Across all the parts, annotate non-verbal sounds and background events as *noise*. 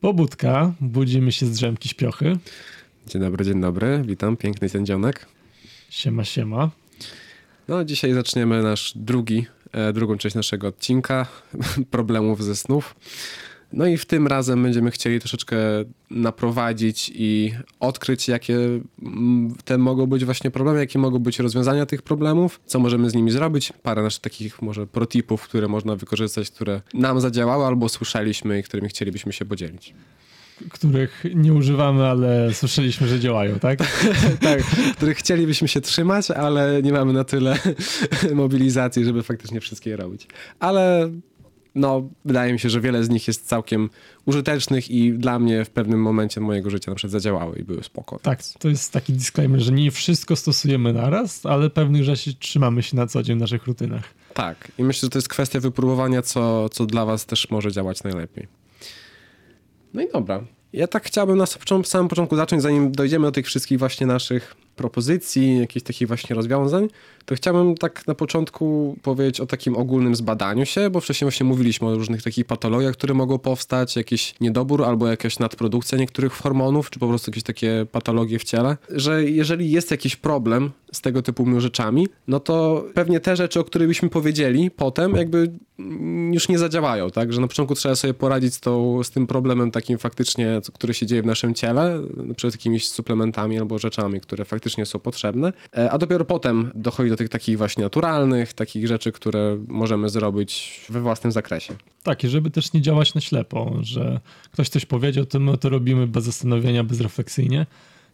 Pobudka, budzimy się z drzemki śpiochy. Dzień dobry, dzień dobry, witam, piękny sędzionek. Siema, siema. No, dzisiaj zaczniemy nasz drugi, e, drugą część naszego odcinka *laughs* problemów ze snów. No i w tym razem będziemy chcieli troszeczkę naprowadzić i odkryć, jakie mm, te mogą być właśnie problemy, jakie mogą być rozwiązania tych problemów, co możemy z nimi zrobić. Parę naszych takich może protipów, które można wykorzystać, które nam zadziałały albo słyszeliśmy i którymi chcielibyśmy się podzielić. Których nie używamy, ale słyszeliśmy, że działają, tak? *laughs* tak, których chcielibyśmy się trzymać, ale nie mamy na tyle *laughs* mobilizacji, żeby faktycznie wszystkie je robić. Ale no, wydaje mi się, że wiele z nich jest całkiem użytecznych i dla mnie w pewnym momencie mojego życia na przykład zadziałały i były spoko. Tak, to jest taki disclaimer, że nie wszystko stosujemy naraz, ale pewnych rzeczy trzymamy się na co dzień w naszych rutynach. Tak, i myślę, że to jest kwestia wypróbowania, co, co dla was też może działać najlepiej. No i dobra. Ja tak chciałbym na samym początku zacząć, zanim dojdziemy do tych wszystkich właśnie naszych propozycji, jakichś takich właśnie rozwiązań, to chciałbym tak na początku powiedzieć o takim ogólnym zbadaniu się, bo wcześniej właśnie mówiliśmy o różnych takich patologiach, które mogą powstać, jakiś niedobór albo jakaś nadprodukcja niektórych hormonów, czy po prostu jakieś takie patologie w ciele, że jeżeli jest jakiś problem z tego typu rzeczami, no to pewnie te rzeczy, o których byśmy powiedzieli potem jakby już nie zadziałają, tak? Że na początku trzeba sobie poradzić z, tą, z tym problemem takim faktycznie, który się dzieje w naszym ciele, przed jakimiś suplementami albo rzeczami, które faktycznie są potrzebne, e, a dopiero potem dochodzi do tych takich właśnie naturalnych, takich rzeczy, które możemy zrobić we własnym zakresie. Tak, i żeby też nie działać na ślepo, że ktoś coś powiedział, to my to robimy bez zastanowienia, bezrefleksyjnie,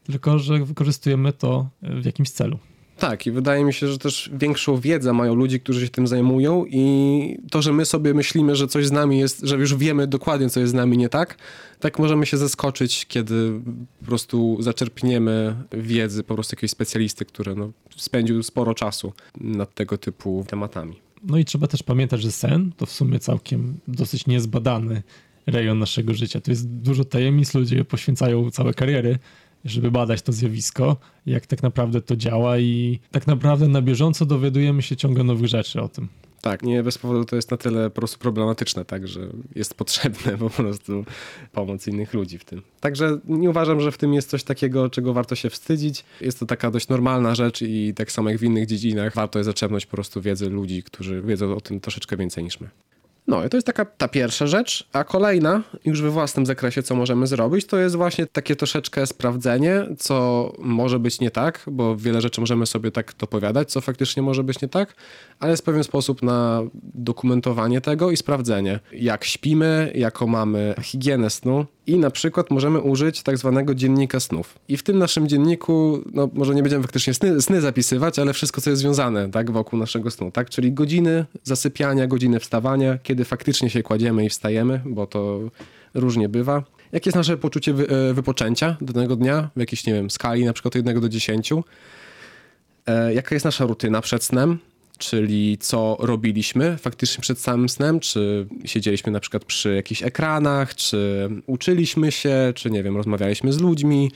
tylko że wykorzystujemy to w jakimś celu. Tak, i wydaje mi się, że też większą wiedzę mają ludzie, którzy się tym zajmują, i to, że my sobie myślimy, że coś z nami jest, że już wiemy dokładnie, co jest z nami nie tak, tak możemy się zaskoczyć, kiedy po prostu zaczerpniemy wiedzy po prostu jakiegoś specjalisty, który no, spędził sporo czasu nad tego typu tematami. No i trzeba też pamiętać, że sen to w sumie całkiem dosyć niezbadany rejon naszego życia. To jest dużo tajemnic, ludzie poświęcają całe kariery żeby badać to zjawisko, jak tak naprawdę to działa i tak naprawdę na bieżąco dowiadujemy się ciągle nowych rzeczy o tym. Tak, nie bez powodu to jest na tyle po prostu problematyczne, tak, że jest potrzebne *laughs* po prostu pomoc innych ludzi w tym. Także nie uważam, że w tym jest coś takiego, czego warto się wstydzić. Jest to taka dość normalna rzecz i tak samo jak w innych dziedzinach warto jest zaczerpnąć po prostu wiedzę ludzi, którzy wiedzą o tym troszeczkę więcej niż my. No i to jest taka ta pierwsza rzecz, a kolejna, już we własnym zakresie, co możemy zrobić, to jest właśnie takie troszeczkę sprawdzenie, co może być nie tak, bo wiele rzeczy możemy sobie tak dopowiadać, co faktycznie może być nie tak, ale jest pewien sposób na dokumentowanie tego i sprawdzenie, jak śpimy, jaką mamy higienę snu, i na przykład możemy użyć tak zwanego dziennika snów. I w tym naszym dzienniku, no może nie będziemy faktycznie sny, sny, zapisywać, ale wszystko, co jest związane tak, wokół naszego snu, tak? Czyli godziny zasypiania, godziny wstawania, kiedy faktycznie się kładziemy i wstajemy, bo to różnie bywa. Jakie jest nasze poczucie wy, e, wypoczęcia danego dnia w jakiejś, nie wiem, skali na przykład od 1 do 10? E, jaka jest nasza rutyna przed snem? Czyli co robiliśmy faktycznie przed samym snem, czy siedzieliśmy na przykład przy jakichś ekranach, czy uczyliśmy się, czy nie wiem, rozmawialiśmy z ludźmi,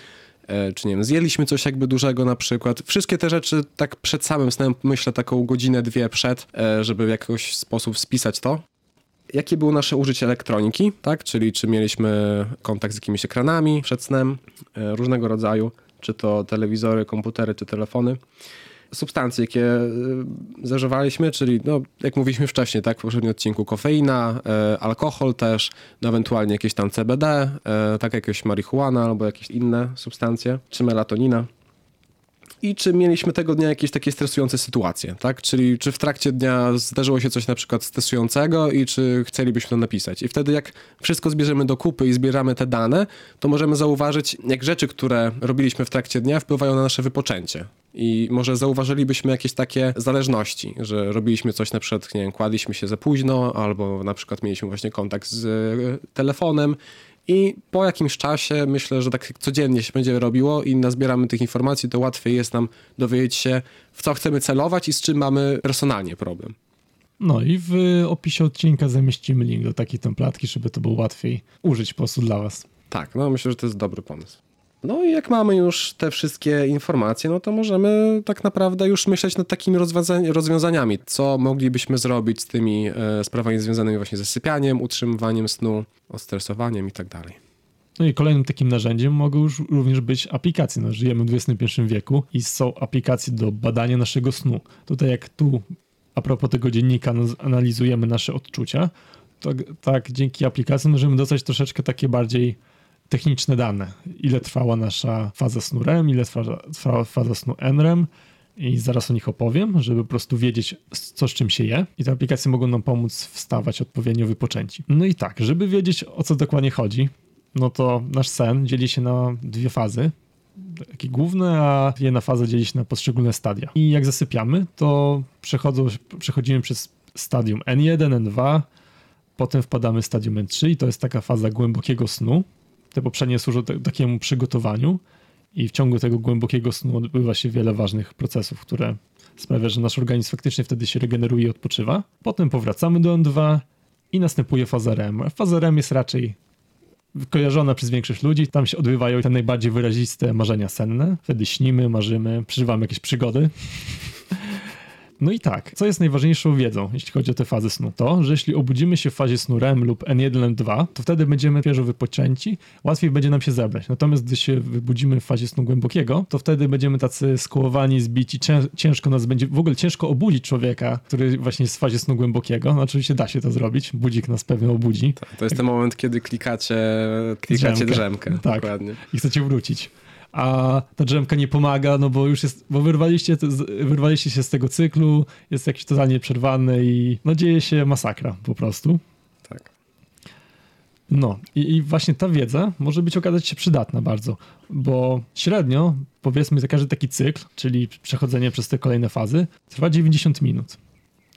e, czy nie wiem, zjedliśmy coś jakby dużego na przykład. Wszystkie te rzeczy tak przed samym snem, myślę taką godzinę, dwie przed, e, żeby w jakiś sposób spisać to. Jakie było nasze użycie elektroniki, tak? Czyli czy mieliśmy kontakt z jakimiś ekranami przed snem e, różnego rodzaju, czy to telewizory, komputery, czy telefony substancje, jakie e, zażywaliśmy, czyli no, jak mówiliśmy wcześniej, tak, w poprzednim odcinku, kofeina, e, alkohol też, no, ewentualnie jakieś tam CBD, e, tak jakieś marihuana albo jakieś inne substancje, czy melatonina i czy mieliśmy tego dnia jakieś takie stresujące sytuacje, tak? Czyli czy w trakcie dnia zdarzyło się coś na przykład stresującego i czy chcielibyśmy to napisać. I wtedy jak wszystko zbierzemy do kupy i zbieramy te dane, to możemy zauważyć, jak rzeczy, które robiliśmy w trakcie dnia wpływają na nasze wypoczęcie. I może zauważylibyśmy jakieś takie zależności, że robiliśmy coś na przykład, nie wiem, kładliśmy się za późno, albo na przykład mieliśmy właśnie kontakt z e, telefonem i po jakimś czasie myślę, że tak codziennie się będzie robiło i nazbieramy tych informacji, to łatwiej jest nam dowiedzieć się, w co chcemy celować i z czym mamy personalnie problem. No i w opisie odcinka zamieścimy link do takiej templatki, żeby to było łatwiej użyć po prostu dla Was. Tak, no myślę, że to jest dobry pomysł. No i jak mamy już te wszystkie informacje, no to możemy tak naprawdę już myśleć nad takimi rozwiązaniami, co moglibyśmy zrobić z tymi e, sprawami związanymi właśnie ze sypianiem, utrzymywaniem snu, odstresowaniem i tak dalej. No i kolejnym takim narzędziem mogą już również być aplikacje. No, żyjemy w XXI wieku i są aplikacje do badania naszego snu. Tutaj jak tu a propos tego dziennika no, analizujemy nasze odczucia, to tak dzięki aplikacji możemy dostać troszeczkę takie bardziej techniczne dane. Ile trwała nasza faza snu REM, ile trwała faza snu NREM i zaraz o nich opowiem, żeby po prostu wiedzieć, co z czym się je. I te aplikacje mogą nam pomóc wstawać odpowiednio wypoczęci. No i tak, żeby wiedzieć, o co dokładnie chodzi, no to nasz sen dzieli się na dwie fazy. Takie główne, a jedna faza dzieli się na poszczególne stadia. I jak zasypiamy, to przechodzimy przez stadium N1, N2, potem wpadamy w stadium N3 i to jest taka faza głębokiego snu. Te poprzednie służą takiemu przygotowaniu i w ciągu tego głębokiego snu odbywa się wiele ważnych procesów, które sprawia, że nasz organizm faktycznie wtedy się regeneruje i odpoczywa. Potem powracamy do N2 i następuje faza REM. Faza REM jest raczej kojarzona przez większość ludzi. Tam się odbywają te najbardziej wyraziste marzenia senne. Wtedy śnimy, marzymy, przeżywamy jakieś przygody. No i tak, co jest najważniejszą wiedzą, jeśli chodzi o te fazy snu? To, że jeśli obudzimy się w fazie snu REM lub N1, N2, to wtedy będziemy świeżo wypoczęci, łatwiej będzie nam się zebrać. Natomiast gdy się wybudzimy w fazie snu głębokiego, to wtedy będziemy tacy skołowani, zbici, ciężko nas będzie, w ogóle ciężko obudzić człowieka, który właśnie jest w fazie snu głębokiego. No oczywiście da się to zrobić, budzik nas pewnie obudzi. Tak, to jest ten moment, kiedy klikacie, klikacie drzemkę, drzemkę tak, dokładnie. i chcecie wrócić a ta drzemka nie pomaga, no bo już jest, bo wyrwaliście, wyrwaliście się z tego cyklu, jest jakiś totalnie przerwany i no dzieje się masakra po prostu. Tak. No i, i właśnie ta wiedza może być okazać się przydatna bardzo, bo średnio, powiedzmy, za każdy taki cykl, czyli przechodzenie przez te kolejne fazy, trwa 90 minut.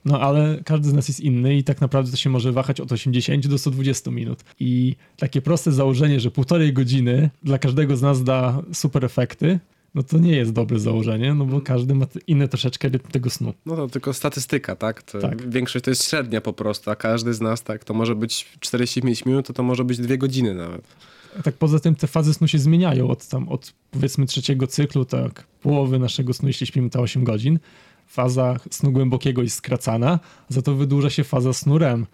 No ale każdy z nas jest inny i tak naprawdę to się może wahać od 80 do 120 minut. I takie proste założenie, że półtorej godziny dla każdego z nas da super efekty, no to nie jest dobre założenie, no bo każdy ma inny troszeczkę rytm tego snu. No to tylko statystyka, tak? To tak. Większość to jest średnia po prostu, a każdy z nas, tak, to może być 45 minut, to to może być dwie godziny nawet. Tak poza tym te fazy snu się zmieniają od tam, od powiedzmy trzeciego cyklu, tak, połowy naszego snu, jeśli śpimy te 8 godzin, faza snu głębokiego jest skracana, za to wydłuża się faza snu REM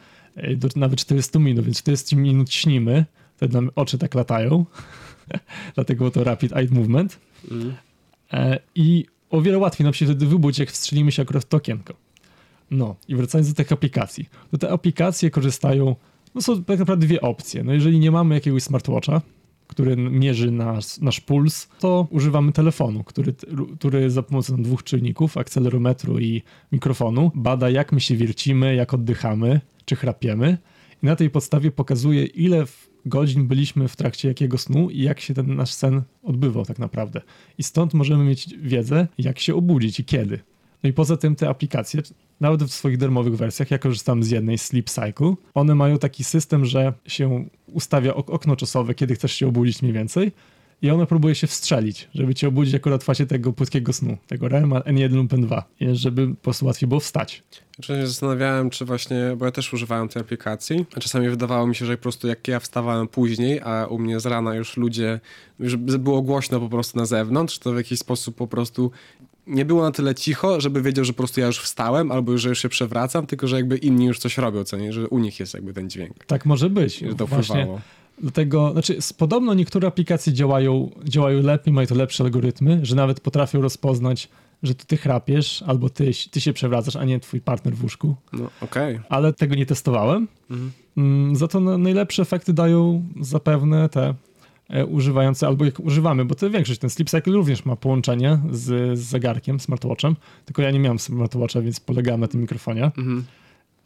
do nawet 40 minut, więc 40 minut śnimy, wtedy nam oczy tak latają, *laughs* dlatego to rapid eye movement mm. i o wiele łatwiej nam się wtedy wybudzić, jak wstrzelimy się akurat w to okienko. No i wracając do tych aplikacji, to te aplikacje korzystają, no są tak naprawdę dwie opcje. No jeżeli nie mamy jakiegoś smartwatcha, który mierzy nasz, nasz puls, to używamy telefonu, który, który za pomocą dwóch czynników, akcelerometru i mikrofonu, bada jak my się wiercimy, jak oddychamy, czy chrapiemy i na tej podstawie pokazuje ile godzin byliśmy w trakcie jakiego snu i jak się ten nasz sen odbywał tak naprawdę. I stąd możemy mieć wiedzę, jak się obudzić i kiedy. No i poza tym te aplikacje, nawet w swoich darmowych wersjach, ja korzystam z jednej Sleep Cycle, one mają taki system, że się ustawia okno czasowe, kiedy chcesz się obudzić mniej więcej i ono próbuje się wstrzelić, żeby cię obudzić akurat w fazie tego płytkiego snu, tego REM N1 lub N2, żeby po prostu łatwiej było wstać. Znaczy się zastanawiałem, czy właśnie, bo ja też używałem tej aplikacji, a czasami wydawało mi się, że po prostu jak ja wstawałem później, a u mnie z rana już ludzie, już było głośno po prostu na zewnątrz, to w jakiś sposób po prostu nie było na tyle cicho, żeby wiedział, że po prostu ja już wstałem, albo że już się przewracam, tylko że jakby inni już coś robią, co nie, że u nich jest jakby ten dźwięk. Tak może być. Że to wpływało. Dlatego, znaczy, podobno niektóre aplikacje działają, działają lepiej, mają to lepsze algorytmy, że nawet potrafią rozpoznać, że to ty chrapiesz, albo ty, ty się przewracasz, a nie twój partner w łóżku. No, okej. Okay. Ale tego nie testowałem. Mhm. Mm, za to najlepsze efekty dają zapewne te E, używający, albo jak używamy, bo to większość, ten Sleep Cycle również ma połączenie z, z zegarkiem, smartwatchem, tylko ja nie miałem smartwatcha, więc polegałem na tym mikrofonie. Mhm.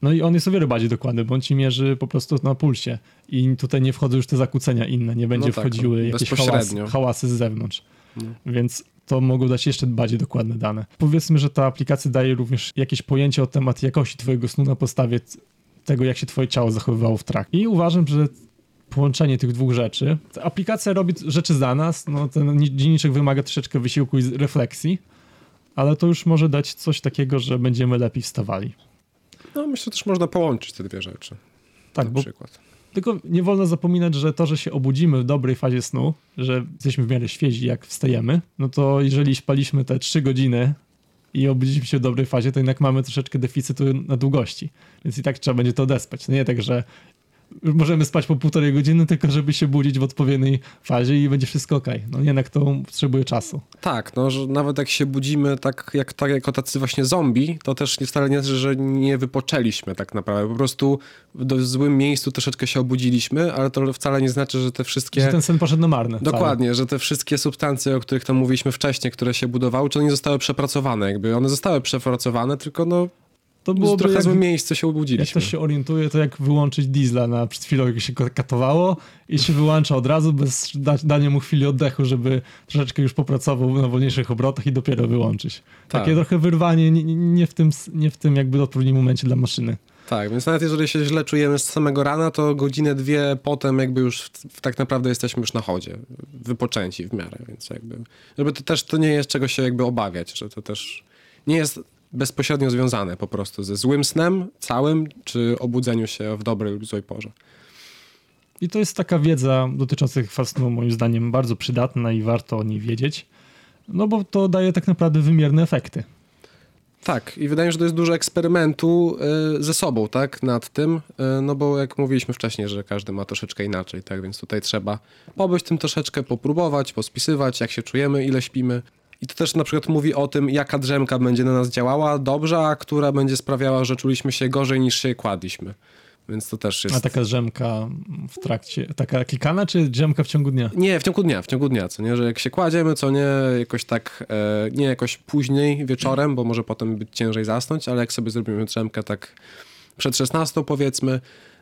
No i on jest o wiele bardziej dokładny, bo on ci mierzy po prostu na pulsie i tutaj nie wchodzą już te zakłócenia inne, nie będzie no tak, wchodziły jakieś hałasy, hałasy z zewnątrz. No. Więc to mogą dać jeszcze bardziej dokładne dane. Powiedzmy, że ta aplikacja daje również jakieś pojęcie o temat jakości twojego snu na podstawie tego, jak się twoje ciało zachowywało w trakcie. I uważam, że połączenie tych dwóch rzeczy. Aplikacja robi rzeczy za nas, no ten dzienniczek wymaga troszeczkę wysiłku i refleksji, ale to już może dać coś takiego, że będziemy lepiej wstawali. No myślę, że też można połączyć te dwie rzeczy. Tak, na bo przykład. Tylko nie wolno zapominać, że to, że się obudzimy w dobrej fazie snu, że jesteśmy w miarę świezi jak wstajemy, no to jeżeli spaliśmy te 3 godziny i obudziliśmy się w dobrej fazie, to jednak mamy troszeczkę deficytu na długości. Więc i tak trzeba będzie to odespać. No nie tak, że możemy spać po półtorej godziny, tylko żeby się budzić w odpowiedniej fazie i będzie wszystko ok. No jednak to potrzebuje czasu. Tak, no, że nawet jak się budzimy tak, jak, tak jako tacy właśnie zombie, to też nie wcale nie znaczy, że nie wypoczęliśmy tak naprawdę. Po prostu w złym miejscu troszeczkę się obudziliśmy, ale to wcale nie znaczy, że te wszystkie... Że ten sen poszedł na marne. Dokładnie, wcale. że te wszystkie substancje, o których tam mówiliśmy wcześniej, które się budowały, czy one nie zostały przepracowane. Jakby one zostały przepracowane, tylko no to było trochę jak, złe miejsce się obudziliśmy. Jak ktoś się orientuje, to jak wyłączyć diesla na przed chwilą, jak się katowało i się wyłącza od razu bez dania mu chwili oddechu, żeby troszeczkę już popracował na wolniejszych obrotach i dopiero wyłączyć. Tak. Takie trochę wyrwanie nie, nie, w tym, nie w tym jakby odpowiednim momencie dla maszyny. Tak, więc nawet jeżeli się źle czujemy z samego rana, to godzinę, dwie potem jakby już w, tak naprawdę jesteśmy już na chodzie, wypoczęci w miarę, więc jakby, żeby to też to nie jest czego się jakby obawiać, że to też nie jest bezpośrednio związane po prostu ze złym snem całym, czy obudzeniu się w dobrej lub złej porze. I to jest taka wiedza dotycząca fast snu moim zdaniem bardzo przydatna i warto o niej wiedzieć, no bo to daje tak naprawdę wymierne efekty. Tak, i wydaje mi się, że to jest dużo eksperymentu y, ze sobą, tak, nad tym, y, no bo jak mówiliśmy wcześniej, że każdy ma troszeczkę inaczej, tak, więc tutaj trzeba pobyć tym troszeczkę, popróbować, pospisywać, jak się czujemy, ile śpimy, i to też na przykład mówi o tym, jaka drzemka będzie na nas działała dobrze, a która będzie sprawiała, że czuliśmy się gorzej niż się kładliśmy. Więc to też jest. A taka drzemka w trakcie, taka klikana, czy drzemka w ciągu dnia? Nie, w ciągu dnia, w ciągu dnia, co nie, że jak się kładziemy, co nie, jakoś tak, e, nie jakoś później wieczorem, bo może potem być ciężej zasnąć, ale jak sobie zrobimy drzemkę tak przed 16 powiedzmy,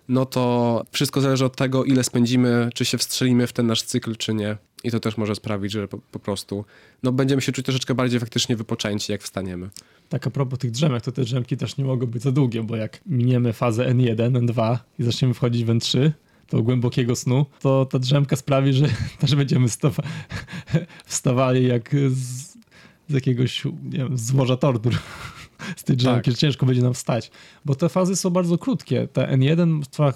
no to wszystko zależy od tego, ile spędzimy, czy się wstrzelimy w ten nasz cykl, czy nie. I to też może sprawić, że po, po, prostu no, będziemy się czuć troszeczkę bardziej faktycznie wypoczęci, jak wstaniemy. Tak, a propos tych drzemek, to te drzemki też nie mogą być za długie, bo jak miniemy fazę N1, N2 i zaczniemy wchodzić w N3, do głębokiego snu, to ta drzemka sprawi, że *laughs* też będziemy *laughs* wstawali jak z, z jakiegoś, nie wiem, z morza tortur z tej drzemki, tak. że ciężko będzie nam wstać. Bo te fazy są bardzo krótkie. Te N1 trwa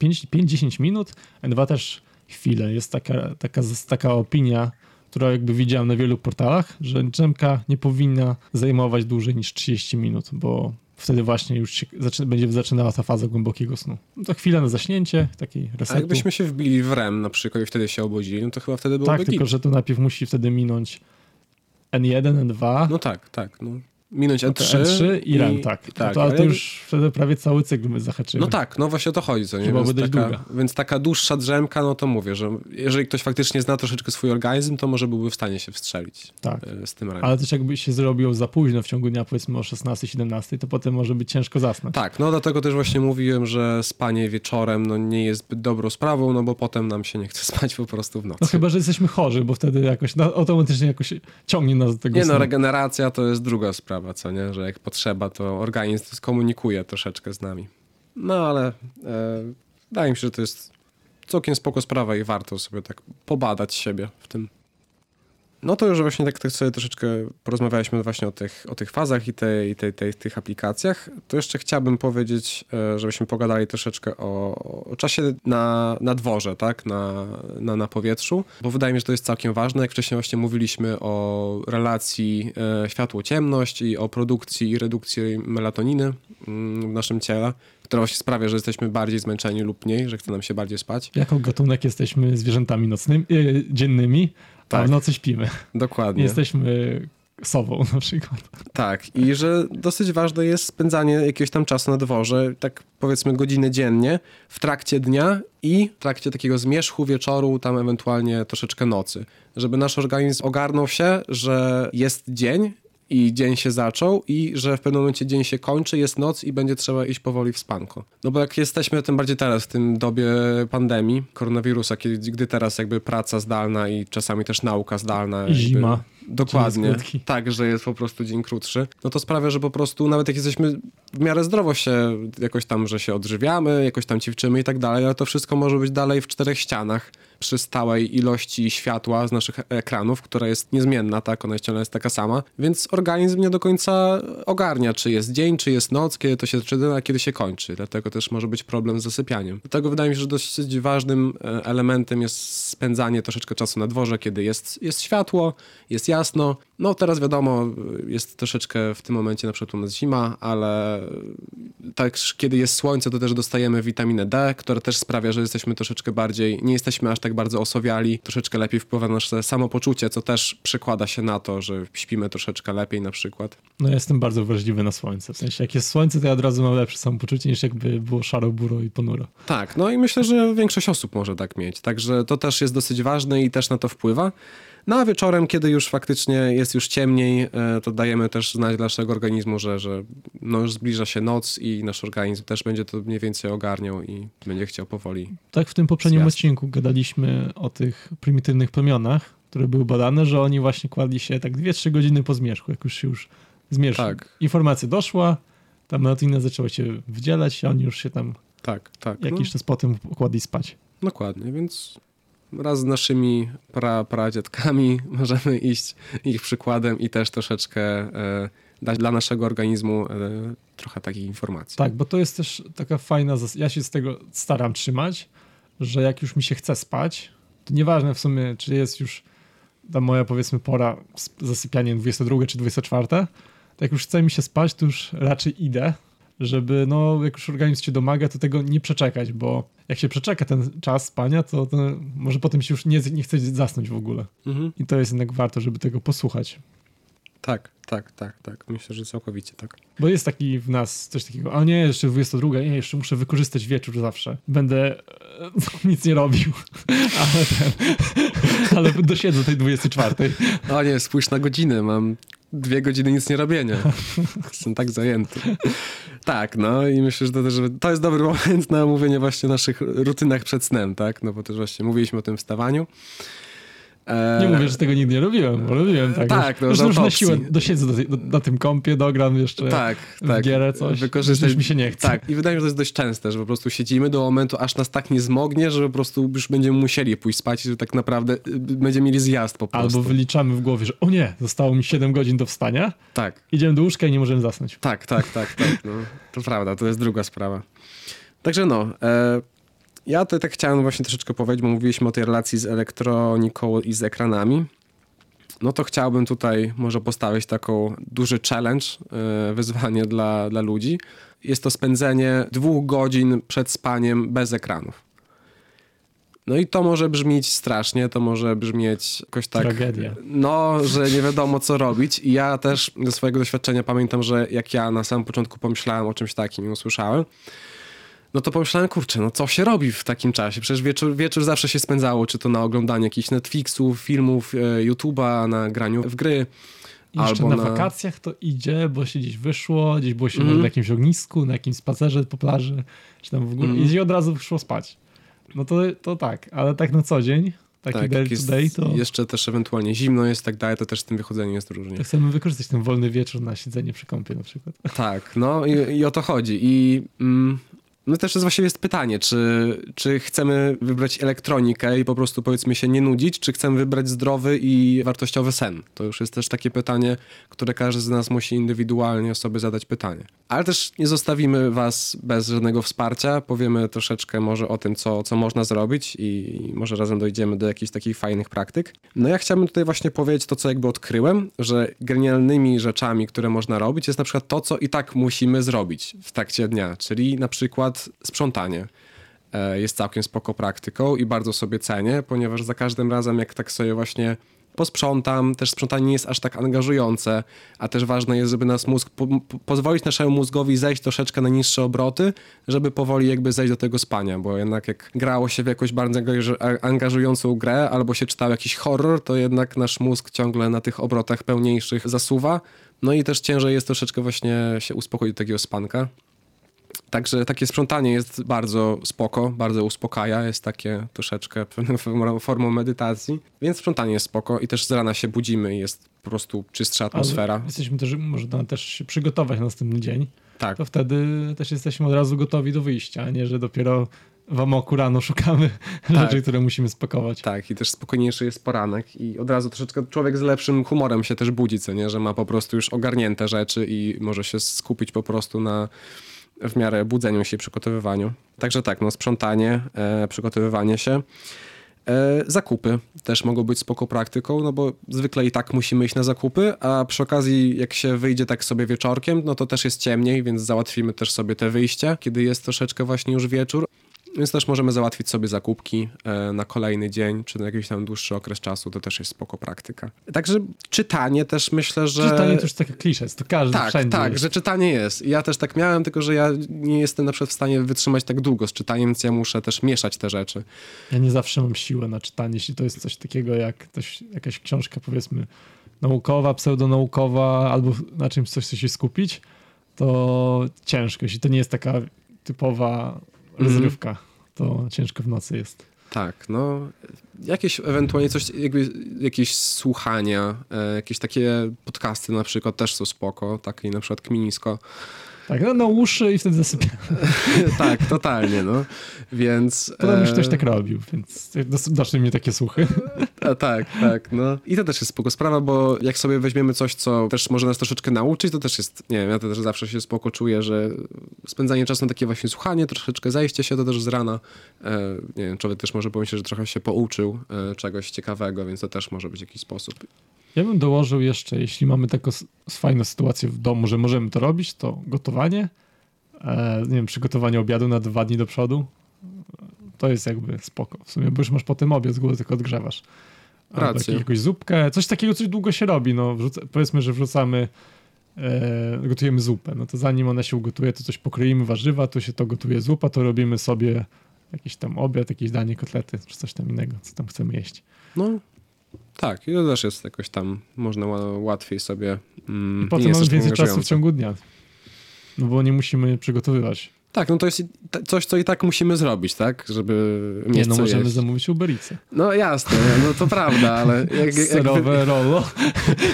5-10 minut, N2 też chwilę. Jest taka, taka, taka opinia, która jakby widziałem na wielu portalach, że drzemka nie powinna zajmować dłużej niż 30 minut, bo wtedy właśnie już się zaczyna, będzie zaczynała ta faza głębokiego snu. No to chwila na zaśnięcie, takiej resetu. A jakbyśmy się wbili w REM na przykład i wtedy się obudzili, no to chyba wtedy byłoby Tak, tylko że to najpierw musi wtedy minąć N1, N2. No tak, tak. No minąć N3. N3 i REM, tak. tak. to, ale to już wtedy prawie cały cykl my zahaczymy. No tak, no właśnie o to chodzi. Co nie? Więc, taka, długa. więc taka dłuższa drzemka, no to mówię, że jeżeli ktoś faktycznie zna troszeczkę swój organizm, to może byłby w stanie się wstrzelić tak. E, z tym REM. Ale też jakby się zrobił za późno w ciągu dnia, powiedzmy o 16-17, to potem może być ciężko zasnąć. Tak, no dlatego też właśnie mówiłem, że spanie wieczorem no, nie jest zbyt dobrą sprawą, no bo potem nam się nie chce *laughs* spać po prostu w nocy. No chyba, że jesteśmy chorzy, bo wtedy jakoś no, automatycznie jakoś ciągnie nas do tego Nie no, snu. no, regeneracja to jest druga sprawa, co nie, że jak potrzeba, to organizm skomunikuje troszeczkę z nami. No ale e, wydaje mi się, że to jest całkiem spoko sprawa i warto sobie tak pobadać siebie w tym. No to już właśnie tak, tak sobie troszeczkę porozmawialiśmy właśnie o tych, o tych fazach i, tej, i tej, tej, tych aplikacjach. To jeszcze chciałbym powiedzieć, e, żebyśmy pogadali troszeczkę o, o czasie na, na dworze, tak? Na, na, na powietrzu, bo wydaje mi się, że to jest całkiem ważne. Jak wcześniej właśnie mówiliśmy o relacji e, światło-ciemność i o produkcji i redukcji melatoniny mm, w naszym ciele która właśnie sprawia, że jesteśmy bardziej zmęczeni lub mniej, że chce nam się bardziej spać. Jako gatunek jesteśmy zwierzętami nocnymi, e, dziennymi, tak. a w nocy śpimy. Dokładnie. Jesteśmy sobą na przykład. Tak, i że dosyć ważne jest spędzanie jakiegoś tam czasu na dworze, tak powiedzmy godzinę dziennie, w trakcie dnia i w trakcie takiego zmierzchu wieczoru, tam ewentualnie troszeczkę nocy. Żeby nasz organizm ogarnął się, że jest dzień i dzień się zaczął i że w pewnym momencie dzień się kończy, jest noc i będzie trzeba iść powoli w spanko. No bo jak jesteśmy, tym bardziej teraz, w tym dobie pandemii, koronawirusa, kiedy, gdy teraz jakby praca zdalna i czasami też nauka zdalna. I zima. Dokładnie. Tak, że jest po prostu dzień krótszy. No to sprawia, że po prostu nawet jak jesteśmy w miarę zdrowo się jakoś tam, że się odżywiamy, jakoś tam ćwiczymy i tak dalej, ale to wszystko może być dalej w czterech ścianach przy stałej ilości światła z naszych ekranów, która jest niezmienna, tak, ona ciągle jest taka sama, więc organizm nie do końca ogarnia, czy jest dzień, czy jest noc, kiedy to się zaczyna, a kiedy się kończy. Dlatego też może być problem z zasypianiem. Dlatego wydaje mi się, że dosyć ważnym e, elementem jest spędzanie troszeczkę czasu na dworze, kiedy jest, jest światło, jest jasno. No teraz wiadomo, jest troszeczkę w tym momencie na przykład u nas zima, ale tak kiedy jest słońce, to też dostajemy witaminę D, która też sprawia, że jesteśmy troszeczkę bardziej, nie jesteśmy aż tak bardzo osowiali, troszeczkę lepiej wpływa na nasze samopoczucie, co też przekłada się na to, że śpimy troszeczkę lepiej na przykład. No ja jestem bardzo wrażliwy na słońce, w sensie jak jest słońce, to ja od razu mam lepsze samopoczucie niż jakby było szaro, buro i ponuro. Tak, no i myślę, że większość osób może tak mieć, także to też jest dosyć ważne i też na to wpływa. No a wieczorem, kiedy już faktycznie jest już ciemniej, e, to dajemy też znać dla naszego organizmu, że, że no już zbliża się noc i nasz organizm też będzie to mniej więcej ogarniał i będzie chciał powoli. Tak w tym poprzednim odcinku gadaliśmy o tych prymitywnych plemionach, które były badane, że oni właśnie kładli się tak 2-3 godziny po zmierzchu, jak już się już zmierzch. Tak. Informacja doszła, ta melatonin zaczęła się wydzielać, a oni już się tam tak, tak, jakiś no. czas potem kładli spać. Dokładnie, więc raz z naszymi pra, pradziadkami *laughs* możemy iść ich przykładem i też troszeczkę e, dać dla naszego organizmu e, trochę takich informacji. Tak, bo to jest też taka fajna, ja się z tego staram trzymać, że jak już mi się chce spać, to nieważne w sumie, czy jest już ta moja powiedzmy pora z zasypianiem 22 czy 24, to jak już chce mi się spać, to już raczej idę, żeby no jak już organizm cię domaga, to tego nie przeczekać, bo jak się przeczeka ten czas spania, to, to może potem się już nie, nie chce zasnąć w ogóle. Mhm. I to jest jednak warto, żeby tego posłuchać. Tak, tak, tak, tak. Myślę, że całkowicie tak. Bo jest taki w nas coś takiego, a nie, jeszcze 22, nie, jeszcze muszę wykorzystać wieczór zawsze. Będę e, *laughs* nic nie robił, *laughs* ale, ten, *laughs* ale dosiedzę tej 24. O nie, spójrz na godzinę, mam dwie godziny nic nie robienia. *laughs* Jestem tak zajęty. Tak, no i myślę, że to, też, to jest dobry moment na omówienie właśnie naszych rutynach przed snem, tak? No bo też właśnie mówiliśmy o tym wstawaniu. E, nie mówię, że tego nigdy nie robiłem, bo robiłem tak. Tak, no, już, już na siłę dosiedzę do, do, na tym kompie, dogram jeszcze tak, w tak. gierę coś, Wykorzystać... już mi się nie chce. Tak, i wydaje mi się, że to jest dość częste, że po prostu siedzimy do momentu, aż nas tak nie zmognie, że po prostu już będziemy musieli pójść spać i że tak naprawdę y, będziemy mieli zjazd po prostu. Albo wyliczamy w głowie, że o nie, zostało mi 7 godzin do wstania, tak. idziemy do łóżka i nie możemy zasnąć. Tak, tak, tak, tak. No, to prawda, to jest druga sprawa. Także no, e, ja tutaj tak chciałem właśnie troszeczkę powiedzieć, bo mówiliśmy o tej relacji z elektroniką i z ekranami. No to chciałbym tutaj może postawić taką duży challenge, e, wyzwanie dla, dla ludzi. Jest to spędzenie dwóch godzin przed spaniem bez ekranów. No i to może brzmieć strasznie, to może brzmieć jakoś tak. Tragedia. No, że nie wiadomo co robić. I ja też ze swojego doświadczenia pamiętam, że jak ja na samym początku pomyślałem o czymś takim i usłyszałem, no to pomyślałem, kurczę, no co się robi w takim czasie? Przecież wieczór, wieczór zawsze się spędzało, czy to na oglądaniu jakichś Netflixów, filmów, e, YouTube'a, na graniu w gry. Jeszcze albo na, na, wakacjach to idzie, bo się gdzieś wyszło, gdzieś było się mm. na jakimś ognisku, na jakimś spacerze po plaży, czy tam w ogóle, mm. i od razu wyszło spać. No to, to tak, ale tak na co dzień, taki tak, day to day, to... Jeszcze też ewentualnie zimno jest tak dalej, to też z tym wychodzeniem jest różnie. To chcemy wykorzystać ten wolny wieczór na siedzenie przy kąpie na przykład. Tak, no i, i o to chodzi. I mm, no też jest właściwie jest pytanie, czy, czy chcemy wybrać elektronikę i po prostu powiedzmy się nie nudzić, czy chcemy wybrać zdrowy i wartościowy sen. To już jest też takie pytanie, które każdy z nas musi indywidualnie sobie zadać pytanie. Ale też nie zostawimy was bez żadnego wsparcia, powiemy troszeczkę może o tym, co, co można zrobić i może razem dojdziemy do jakichś takich fajnych praktyk. No ja chciałbym tutaj właśnie powiedzieć to, co jakby odkryłem, że genialnymi rzeczami, które można robić jest na przykład to, co i tak musimy zrobić w trakcie dnia, czyli na przykład przykład sprzątanie e, jest całkiem spoko praktyką i bardzo sobie cenię, ponieważ za każdym razem jak tak sobie właśnie posprzątam, też sprzątanie nie jest aż tak angażujące, a też ważne jest, żeby nas mózg, po, po, pozwolić naszemu mózgowi zejść troszeczkę na niższe obroty, żeby powoli jakby zejść do tego spania, bo jednak jak grało się w jakąś bardzo angażującą grę albo się czytał jakiś horror, to jednak nasz mózg ciągle na tych obrotach pełniejszych zasuwa, no i też ciężej jest troszeczkę właśnie się uspokoić do takiego spanka. Także takie sprzątanie jest bardzo spoko, bardzo uspokaja, jest takie troszeczkę *laughs* pewną formą medytacji, więc sprzątanie jest spoko i też z rana się budzimy i jest po prostu czystsza atmosfera. Ale jesteśmy też, można też się przygotować na następny dzień. Tak. To wtedy też jesteśmy od razu gotowi do wyjścia, a nie, że dopiero w amoku rano szukamy *laughs* Tak. rzeczy, które musimy spakować. Tak, i też spokojniejszy jest poranek i od razu troszeczkę człowiek z lepszym humorem się też budzi, co nie, że ma po prostu już ogarnięte rzeczy i może się skupić po prostu na w miarę budzeniu się przygotowywaniu. Także tak, no sprzątanie, e, przygotowywanie się. E, zakupy też mogą być spoko praktyką, no bo zwykle i tak musimy iść na zakupy, a przy okazji jak się wyjdzie tak sobie wieczorkiem, no to też jest ciemniej, więc załatwimy też sobie te wyjście, kiedy jest troszeczkę właśnie już wieczór. Więc też możemy załatwić sobie zakupki e, na kolejny dzień, czy na jakiś tam dłuższy okres czasu, to też jest spoko praktyka. Także czytanie też myślę, że... Czytanie to już takie klisze, to każdy Tak, wszędzie tak, jest. że czytanie jest. Ja też tak miałem, tylko że ja nie jestem na przykład w stanie wytrzymać tak długo z czytaniem, więc ja muszę też mieszać te rzeczy. Ja nie zawsze mam siłę na czytanie, jeśli to jest coś takiego jak coś, jakaś książka powiedzmy naukowa, pseudonaukowa, albo na czymś coś chce się skupić, to ciężko. Jeśli to nie jest taka typowa rozrywka, to ciężko w nocy jest. Tak, no jakieś ewentualnie coś, jakby jakieś słuchania, e, jakieś takie podcasty na przykład też są spoko, takie na przykład Kminisko. Tak, no na uszy i wtedy zasypiam. *laughs* tak, totalnie, no. Więc... Potem już e, ktoś tak robił, więc dos- doszły mnie takie słuchy. A, tak, tak, no. I to też jest spoko sprawa, bo jak sobie weźmiemy coś, co też może nas troszeczkę nauczyć, to też jest, nie wiem, ja też zawsze się spoko czuję, że spędzanie czasu na takie właśnie słuchanie, troszeczkę zajście się to też z rana, e, nie wiem, człowiek też może pomyśleć, że trochę się pouczył e, czegoś ciekawego, więc to też może być jakiś sposób. Ja bym dołożył jeszcze, jeśli mamy taką fajną sytuację w domu, że możemy to robić, to gotowanie, e, nie wiem, przygotowanie obiadu na dwa dni do przodu, to jest jakby spoko. W sumie, bo już masz potem obiad z góry, tylko odgrzewasz. Rację. jak- jakąś zupkę, coś takiego, coś długo się robi, no wrzuca, powiedzmy, że wrzucamy, e, gotujemy zupę, no to zanim ona się ugotuje, to coś pokroimy warzywa, tu się to gotuje zupa, to robimy sobie jakiś tam obiad, jakieś danie, kotlety, czy coś tam innego, co tam chcemy jeść. No, tak, i to też jest jakoś tam, można ła- łatwiej sobie... Mm, I potem mamy więcej czasu w ciągu dnia. No bo nie musimy przygotowywać. Tak, no to jest coś, co i tak musimy zrobić, tak, żeby mieć Nie, no możemy jeść. zamówić Uber Eatsy. No jasne, no to prawda, ale *laughs* jak, jak, wy, Serowe rollo.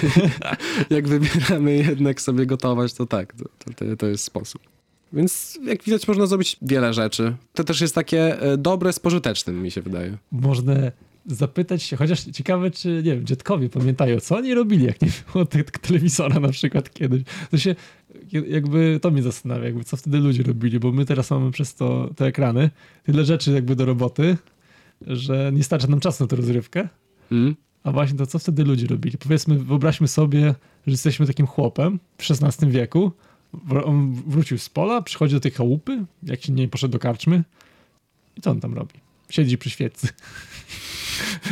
*laughs* jak wybieramy jednak sobie gotować, to tak, to, to, to jest sposób. Więc jak widać, można zrobić wiele rzeczy. To też jest takie e, dobre z pożytecznym, mi się wydaje. Można zapytać się, chociaż ciekawe, czy, nie wiem, dziadkowie pamiętają, co oni robili, jak nie było *laughs* te- telewizora na przykład kiedyś. To się, jakby, to mnie zastanawia, jakby, co wtedy ludzie robili, bo my teraz mamy przez to te ekrany, tyle rzeczy jakby do roboty, że nie starcza nam czasu na tę rozrywkę. Mm? A właśnie to, co wtedy ludzie robili? Powiedzmy, wyobraźmy sobie, że jesteśmy takim chłopem w XVI wieku. On wrócił z pola, przychodzi do tej chałupy, jak się nie poszedł do karczmy. I co on tam robi? Siedzi przy świecy. *laughs*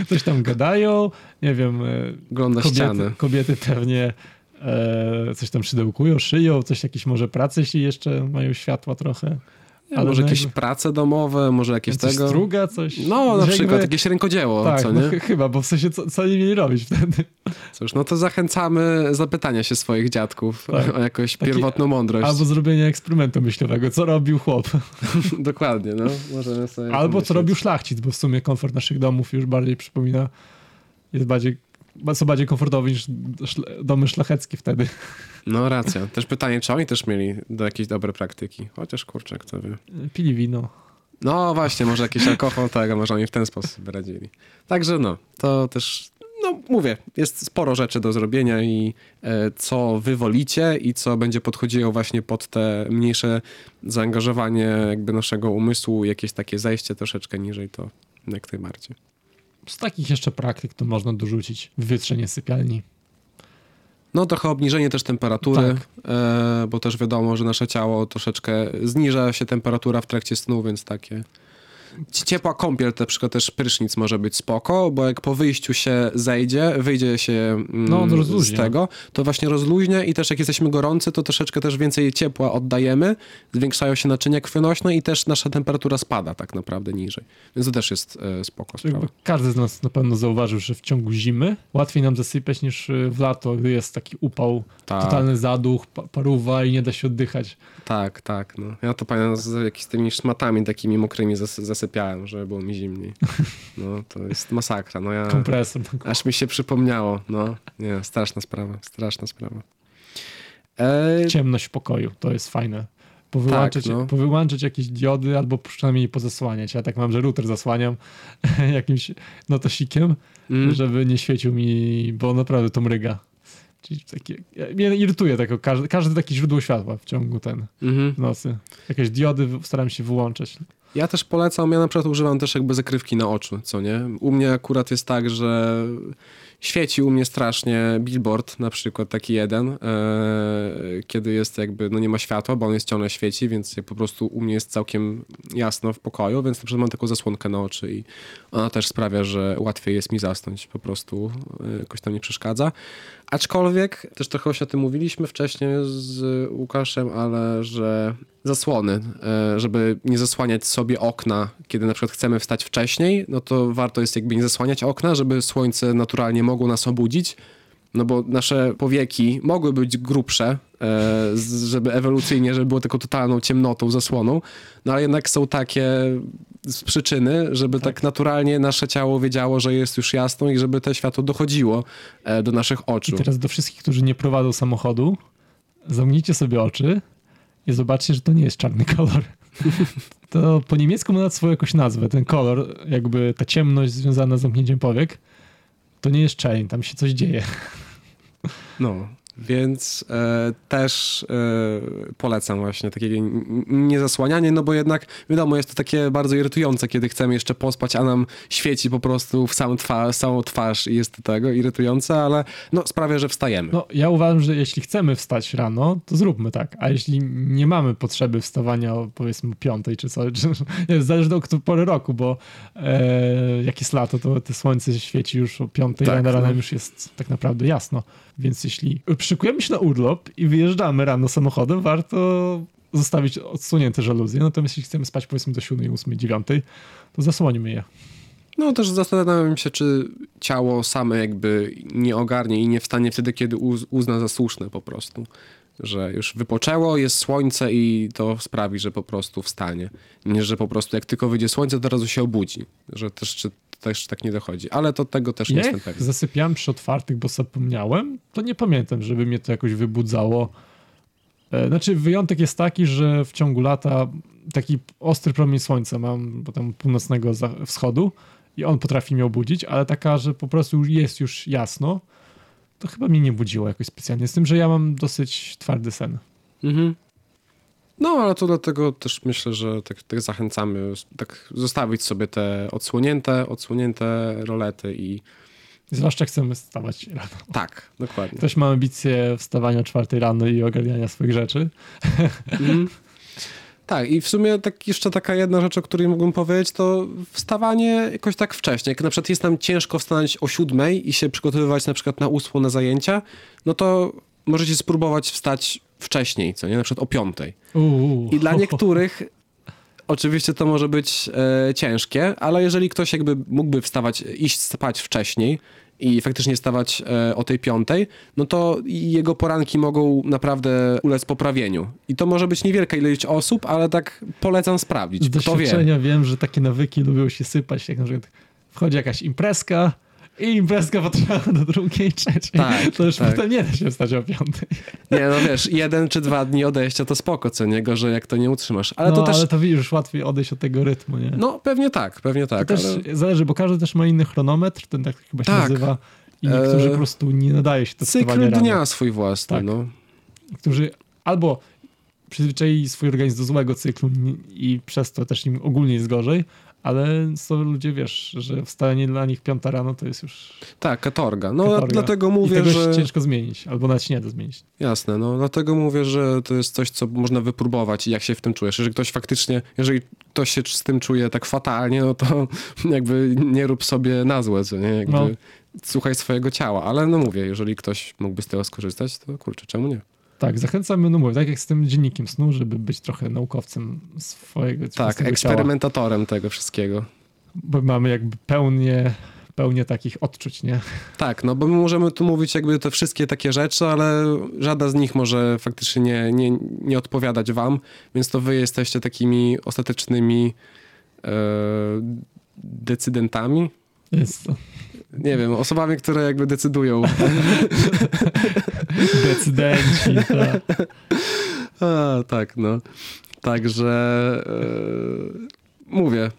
Coś tam gadają, nie wiem, e, Ogląda ściany. kobiety, kobiety pewnie e, coś tam szydełkują, szyją, coś jakieś może prace, jeśli jeszcze mają światła trochę. Nie, może no jakieś jakby- prace domowe, może jakieś Coś tego. struga, coś. No, na przykład jakby- jakieś rękodzieło, Tak, co no, nie? ch- chyba, bo w sensie co, co oni mieli robić wtedy? Cóż, no to zachęcamy zapytania się swoich dziadków Tak. o jakąś Taki- pierwotną mądrość. Albo zrobienie eksperymentu myślowego, co robił chłop. *laughs* Dokładnie, no. Możemy sobie Albo co pomyśleć. robił szlachcic, bo w sumie komfort naszych domów już bardziej przypomina, jest bardziej, co bardziej komfortowy niż domy szlacheckie wtedy. No racja. Też pytanie, czy oni też mieli do jakiejś dobre praktyki. Chociaż kurczę, kto wie. Pili wino. No właśnie, może jakiś alkohol, *laughs* tak, a może oni w ten sposób radzili. Także no, to też, no mówię, jest sporo rzeczy do zrobienia i e, co wy wolicie i co będzie podchodziło właśnie pod te mniejsze zaangażowanie jakby naszego umysłu, jakieś takie zejście troszeczkę niżej, to jak najbardziej. Z takich jeszcze praktyk to można dorzucić wywietrzenie sypialni. No trochę obniżenie też temperatury, Tak. e, bo też wiadomo, że nasze ciało troszeczkę zniża się temperatura w trakcie snu, więc takie... Ci- Ciepła kąpiel, na przykład też prysznic może być spoko, bo jak po wyjściu się zejdzie, wyjdzie się mm, No, z tego, to właśnie rozluźnia i też jak jesteśmy gorący, to troszeczkę też więcej ciepła oddajemy, zwiększają się naczynia krwionośne i też nasza temperatura spada tak naprawdę niżej. Więc to też jest e, spoko sprawa. Każdy z nas na pewno zauważył, że w ciągu zimy łatwiej nam zasypiać niż y, w lato, gdy jest taki upał, Tak. totalny zaduch, pa- paruwa i nie da się oddychać. Tak, tak. No. Ja to pamiętam z jakimiś tymi szmatami takimi mokrymi zas zasypiałem, żeby było mi zimniej. No to jest masakra. No ja, Kompresor. aż mi się przypomniało. No nie, straszna sprawa, straszna sprawa. E, Ciemność w pokoju, to jest fajne. Powyłączyć, Tak, no. powyłączyć jakieś diody albo przynajmniej pozasłaniać. Ja tak mam, że router zasłaniam *laughs* jakimś notosikiem, Mm. żeby nie świecił mi, bo naprawdę to mryga. Czyli takie, mnie irytuje tako, każde, każde takie źródło światła w ciągu ten Mhm. w nocy. Jakieś diody staram się wyłączać. Ja też polecam, ja na przykład używam też jakby zakrywki na oczy, co nie? U mnie akurat jest tak, że świeci u mnie strasznie billboard, na przykład taki jeden, e, kiedy jest jakby, no nie ma światła, bo on jest ciągle świeci, więc po prostu u mnie jest całkiem jasno w pokoju, więc na przykład mam taką zasłonkę na oczy i ona też sprawia, że łatwiej jest mi zasnąć, po prostu e, jakoś tam nie przeszkadza. Aczkolwiek, też trochę o tym mówiliśmy wcześniej z Łukaszem, ale że zasłony, e, żeby nie zasłaniać sobie okna, kiedy na przykład chcemy wstać wcześniej, no to warto jest jakby nie zasłaniać okna, żeby słońce naturalnie mogło nas obudzić, no bo nasze powieki mogły być grubsze, żeby ewolucyjnie, żeby było taką totalną ciemnotą, zasłoną, no ale jednak są takie przyczyny, żeby tak. naturalnie nasze ciało wiedziało, że jest już jasno i żeby to światło dochodziło e, do naszych oczu. I teraz do wszystkich, którzy nie prowadzą samochodu, zamknijcie sobie oczy i zobaczcie, że to nie jest czarny kolor. *laughs* To po niemiecku ma swoją jakąś nazwę. Ten kolor, jakby ta ciemność związana z zamknięciem powiek, to nie jest czerń, tam się coś dzieje. No, więc e, też e, polecam właśnie takie niezasłanianie, no bo jednak wiadomo, jest to takie bardzo irytujące, kiedy chcemy jeszcze pospać, a nam świeci po prostu w samą twarz, samą twarz i jest to tego irytujące, ale no sprawia, że wstajemy. No, ja uważam, że jeśli chcemy wstać rano, to zróbmy tak. A jeśli nie mamy potrzeby wstawania o powiedzmy piątej czy coś, *laughs* czy, zależy od pory roku, bo e, jak jest lato, to te słońce świeci już o piątej Tak, rano, rano no. już jest tak naprawdę jasno. Więc jeśli szykujemy się na urlop i wyjeżdżamy rano samochodem, warto zostawić odsunięte żaluzje. Natomiast jeśli chcemy spać powiedzmy do 7, 8, 9, to zasłońmy je. No też zastanawiam się, czy ciało same jakby nie ogarnie i nie wstanie wtedy, kiedy uz- uzna za słuszne po prostu. Że już wypoczęło, jest słońce i to sprawi, że po prostu wstanie. Nie, że po prostu jak tylko wyjdzie słońce, to razu się obudzi. Że też, czy, też tak nie dochodzi. Ale to tego też nie jestem Jak pewien. zasypiałem przy otwartych, bo zapomniałem, to nie pamiętam, żeby mnie to jakoś wybudzało. E, Znaczy, wyjątek jest taki, że w ciągu lata taki ostry promień słońca mam potem północnego wschodu i on potrafi mnie obudzić, ale taka, że po prostu jest już jasno, to chyba mnie nie budziło jakoś specjalnie. Z tym, że ja mam dosyć twardy sen. Mhm. No, ale to dlatego też myślę, że tak, tak zachęcamy, tak zostawić sobie te odsłonięte, odsłonięte rolety i Zwłaszcza chcemy wstawać rano. tak, dokładnie. Ktoś ma ambicje wstawania o czwartej rano i ogarniania swoich rzeczy. Mhm. Tak, i w sumie tak jeszcze taka jedna rzecz, o której mógłbym powiedzieć, to wstawanie jakoś tak wcześnie. Jak na przykład jest nam ciężko wstać o siódmej i się przygotowywać na przykład na ósmą na zajęcia, no to możecie spróbować wstać wcześniej, co nie? Na przykład o piątej. I dla niektórych oczywiście to może być e, ciężkie, ale jeżeli ktoś jakby mógłby wstawać, iść spać wcześniej i faktycznie stawać e, o tej piątej, no to jego poranki mogą naprawdę ulec poprawieniu. I to może być niewielka ilość osób, ale tak polecam sprawdzić. Z Kto wie? doświadczenia wiem, że takie nawyki lubią się sypać, jak na przykład wchodzi jakaś imprezka i imprezka potrwa do drugiej, trzeciej. Tak, to już tak. potem nie da się wstać o piątej. Nie, no wiesz, jeden czy dwa dni odejścia to spoko, co nie gorzej, jak to nie utrzymasz. Ale no, to też... ale to widzisz, łatwiej odejść od tego rytmu, nie? No pewnie tak, pewnie tak. to też ale... zależy, bo każdy też ma inny chronometr, ten tak chyba się Tak. nazywa. I niektórzy E, po prostu nie nadaje się do Cykl rano. dnia swój własny, Tak. no. Którzy albo przyzwyczaili swój organizm do złego cyklu i przez to też im ogólnie jest gorzej, ale są ludzie, wiesz, że wstanie dla nich piąta rano to jest już Tak, katorga. No katorga. dlatego I mówię, tego że... ciężko zmienić, albo nawet się nie da zmienić. Jasne, no dlatego mówię, że to jest coś, co można wypróbować i jak się w tym czujesz. Jeżeli ktoś faktycznie, jeżeli ktoś się z tym czuje tak fatalnie, no to *laughs* jakby nie rób sobie na złe, co nie? Jakby No. słuchaj swojego ciała. Ale no mówię, jeżeli ktoś mógłby z tego skorzystać, to kurczę, czemu nie? Tak, zachęcamy, no mówię, tak jak z tym dziennikiem snu, żeby być trochę naukowcem swojego, Tak, własnego ciała, eksperymentatorem tego wszystkiego. bo mamy jakby pełnię, pełnię takich odczuć, nie? Tak, no bo my możemy tu mówić jakby te wszystkie takie rzeczy, ale żadna z nich może faktycznie nie, nie, nie odpowiadać wam, więc to wy jesteście takimi ostatecznymi e, decydentami, Jest to nie wiem, osobami, które jakby decydują. *laughs* decydenci, tak. *laughs* A, tak, no. Także e, mówię,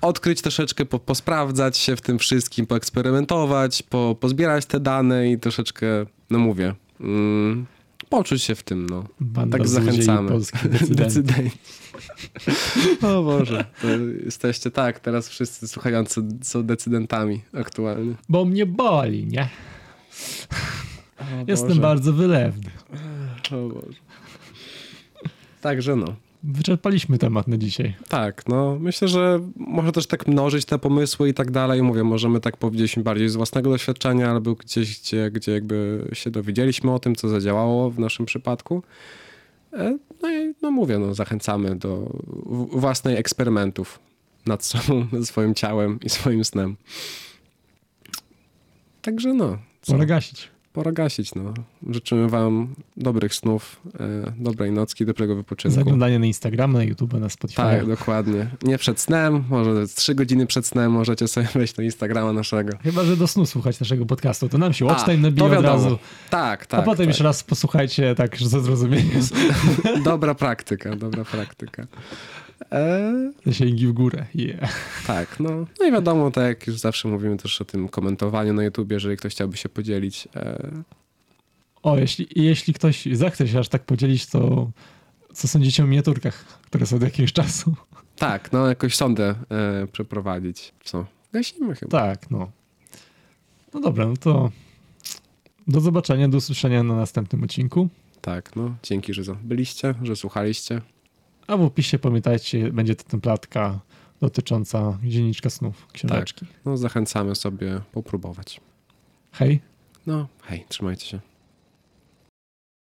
odkryć troszeczkę, po, posprawdzać się w tym wszystkim, poeksperymentować, po, pozbierać te dane i troszeczkę, no mówię, mm, poczuć się w tym, no. Banda Tak zachęcamy. *laughs* Decydenci. *laughs* O Boże, jesteście tak, teraz wszyscy słuchający są decydentami aktualnie. Bo mnie boli, nie? O Jestem Boże. bardzo wylewny. O Boże. Także no. Wyczerpaliśmy temat na dzisiaj. Tak, no myślę, że może też tak mnożyć te pomysły i tak dalej. Mówię, możemy tak powiedzieć bardziej z własnego doświadczenia, albo gdzieś, gdzie, gdzie jakby się dowiedzieliśmy o tym, co zadziałało w naszym przypadku. E, No i no mówię, no zachęcamy do w- własnej eksperymentów nad sobą, *laughs* swoim ciałem i swoim snem. Także no, co? Pora gasić. Pora gasić, no. Życzymy wam dobrych snów, e, dobrej nocki, dobrego wypoczynku. Zaglądanie na Instagrama, na YouTube, na Spotify. Tak, dokładnie. Nie przed snem, może trzy godziny przed snem możecie sobie *laughs* wejść na Instagrama naszego. Chyba, że do snu słuchać naszego podcastu. To nam się A, watchtime nabije od razu. Tak, tak. a potem tak. jeszcze raz posłuchajcie tak ze zrozumieniem. *laughs* Dobra praktyka, dobra praktyka. E, Zasięgi w górę. Yeah. tak, no. No i wiadomo, tak jak już zawsze mówimy też o tym komentowaniu na YouTubie, jeżeli ktoś chciałby się podzielić. E, O, jeśli, jeśli ktoś zechce się aż tak podzielić, to co sądzicie o miniaturkach, które są od jakiegoś czasu? tak, no jakoś sondę e, przeprowadzić. Co? Gasimy chyba. Tak, no. No dobra, no to do zobaczenia, do usłyszenia na następnym odcinku. Tak, no. Dzięki, że byliście, że słuchaliście. A w opisie pamiętajcie, będzie to templatka dotycząca dzienniczka snów, książeczki. No zachęcamy sobie popróbować. Hej. No, hej, trzymajcie się.